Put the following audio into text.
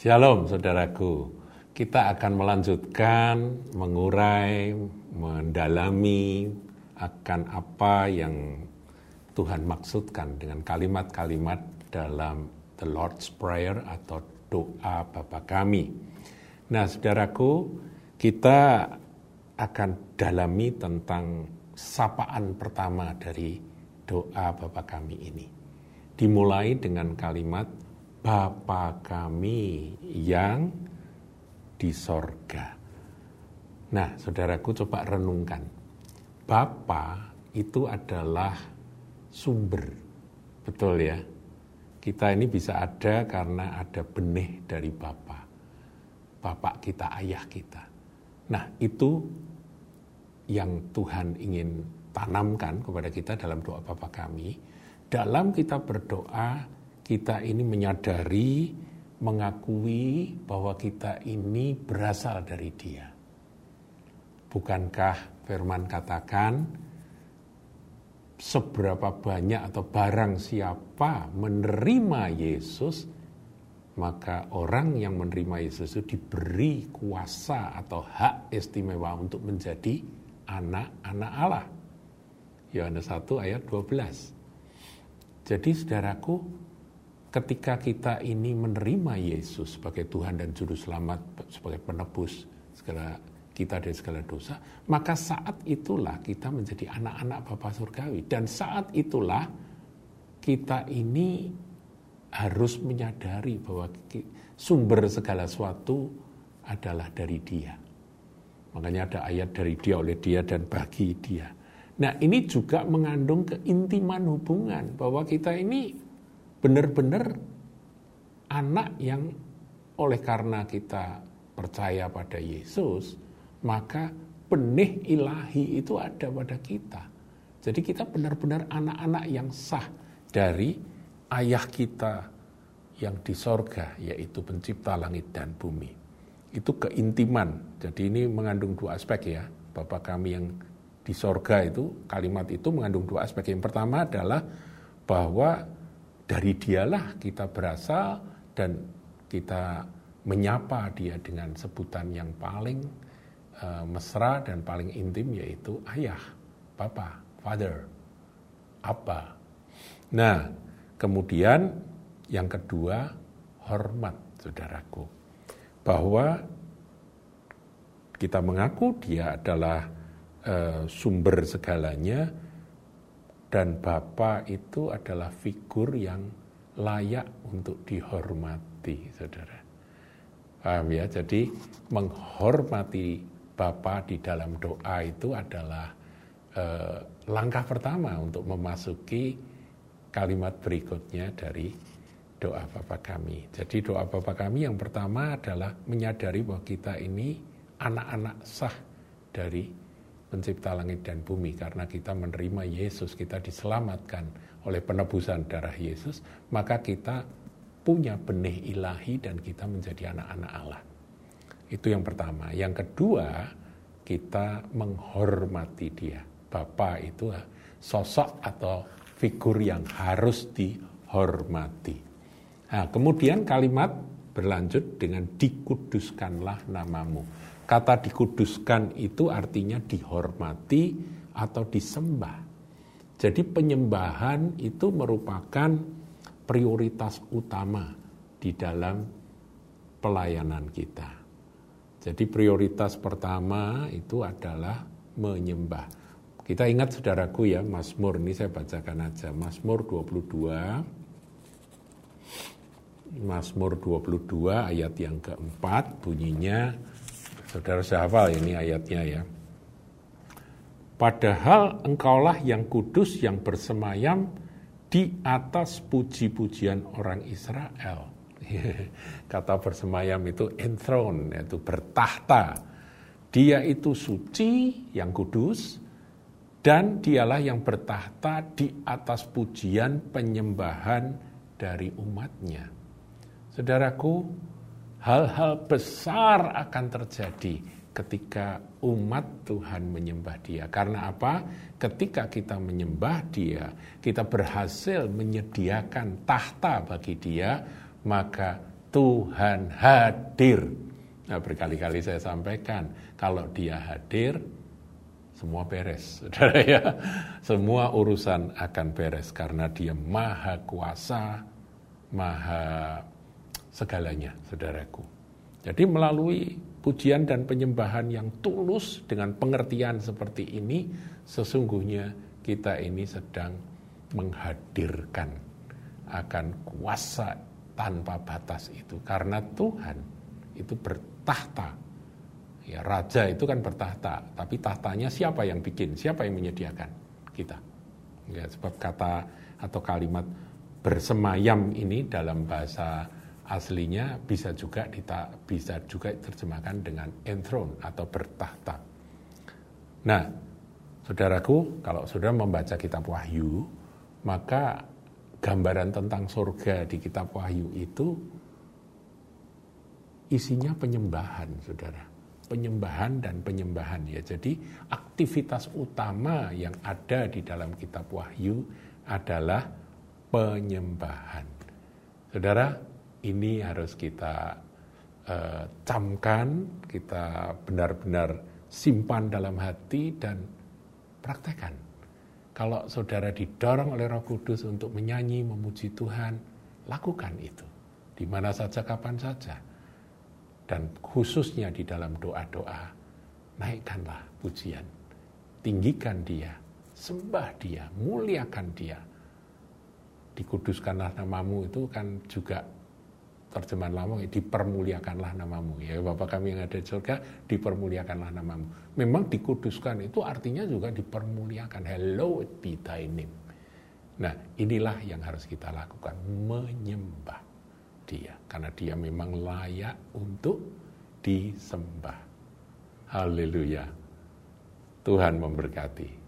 Shalom saudaraku, kita akan melanjutkan mengurai, mendalami akan apa yang Tuhan maksudkan dengan kalimat-kalimat dalam The Lord's Prayer atau doa Bapa kami. Nah saudaraku, kita akan dalami tentang sapaan pertama dari doa Bapa kami ini. Dimulai dengan kalimat Bapa kami yang di sorga. Nah, saudaraku coba renungkan. Bapa itu adalah sumber. Betul ya? Kita ini bisa ada karena ada benih dari Bapa. Bapak kita, ayah kita. Nah, itu yang Tuhan ingin tanamkan kepada kita dalam doa Bapa kami. Dalam kita berdoa, kita ini menyadari, mengakui bahwa kita ini berasal dari Dia. Bukankah firman katakan, seberapa banyak atau barang siapa menerima Yesus, maka orang yang menerima Yesus itu diberi kuasa atau hak istimewa untuk menjadi anak-anak Allah. Yohanes 1 ayat 12. Jadi saudaraku, ketika kita ini menerima Yesus sebagai Tuhan dan Juru Selamat, sebagai penebus segala kita dari segala dosa, maka saat itulah kita menjadi anak-anak Bapa Surgawi. Dan saat itulah kita ini harus menyadari bahwa sumber segala sesuatu adalah dari dia. Makanya ada ayat dari dia, oleh dia, dan bagi dia. Nah ini juga mengandung keintiman hubungan, bahwa kita ini benar-benar anak yang oleh karena kita percaya pada Yesus, maka benih ilahi itu ada pada kita. Jadi kita benar-benar anak-anak yang sah dari ayah kita yang di sorga, yaitu pencipta langit dan bumi. Itu keintiman. Jadi ini mengandung dua aspek ya. Bapak kami yang di sorga itu, kalimat itu mengandung dua aspek. Yang pertama adalah bahwa dari dialah kita berasal dan kita menyapa dia dengan sebutan yang paling uh, mesra dan paling intim yaitu ayah, papa, father, apa. Nah, kemudian yang kedua hormat saudaraku. Bahwa kita mengaku dia adalah uh, sumber segalanya, dan Bapa itu adalah figur yang layak untuk dihormati, saudara. Paham ya? Jadi menghormati Bapa di dalam doa itu adalah eh, langkah pertama untuk memasuki kalimat berikutnya dari doa Bapa kami. Jadi doa Bapa kami yang pertama adalah menyadari bahwa kita ini anak-anak sah dari pencipta langit dan bumi karena kita menerima Yesus, kita diselamatkan oleh penebusan darah Yesus, maka kita punya benih ilahi dan kita menjadi anak-anak Allah. Itu yang pertama. Yang kedua, kita menghormati dia. Bapa itu sosok atau figur yang harus dihormati. Nah, kemudian kalimat berlanjut dengan dikuduskanlah namamu. Kata dikuduskan itu artinya dihormati atau disembah. Jadi penyembahan itu merupakan prioritas utama di dalam pelayanan kita. Jadi prioritas pertama itu adalah menyembah. Kita ingat saudaraku ya, Mazmur ini saya bacakan aja. Mazmur 22 Mazmur 22 ayat yang keempat bunyinya Saudara saya hafal ini ayatnya ya. Padahal engkaulah yang kudus yang bersemayam di atas puji-pujian orang Israel. Kata bersemayam itu enthroned, yaitu bertahta. Dia itu suci, yang kudus, dan dialah yang bertahta di atas pujian penyembahan dari umatnya. Saudaraku, hal-hal besar akan terjadi ketika umat Tuhan menyembah Dia. Karena apa? Ketika kita menyembah Dia, kita berhasil menyediakan tahta bagi Dia, maka Tuhan hadir. Nah, berkali-kali saya sampaikan, kalau dia hadir, semua beres, saudara ya. Semua urusan akan beres karena dia maha kuasa, maha segalanya, saudaraku. Jadi melalui pujian dan penyembahan yang tulus dengan pengertian seperti ini, sesungguhnya kita ini sedang menghadirkan akan kuasa tanpa batas itu. Karena Tuhan itu bertahta. Ya, raja itu kan bertahta, tapi tahtanya siapa yang bikin? Siapa yang menyediakan? Kita. Ya, sebab kata atau kalimat bersemayam ini dalam bahasa aslinya bisa juga dita, bisa juga terjemahkan dengan enthrone atau bertahta. Nah, saudaraku, kalau saudara membaca kitab Wahyu, maka gambaran tentang surga di kitab Wahyu itu isinya penyembahan, saudara. Penyembahan dan penyembahan ya. Jadi aktivitas utama yang ada di dalam kitab Wahyu adalah penyembahan. Saudara, ini harus kita uh, camkan, kita benar-benar simpan dalam hati dan praktekkan. Kalau saudara didorong oleh Roh Kudus untuk menyanyi, memuji Tuhan, lakukan itu di mana saja, kapan saja, dan khususnya di dalam doa-doa, naikkanlah pujian, tinggikan Dia, sembah Dia, muliakan Dia. Dikuduskanlah namamu itu kan juga terjemahan lama dipermuliakanlah namamu. Ya Bapak kami yang ada di surga dipermuliakanlah namamu. Memang dikuduskan itu artinya juga dipermuliakan. Hello be thy name. Nah inilah yang harus kita lakukan. Menyembah dia. Karena dia memang layak untuk disembah. Haleluya. Tuhan memberkati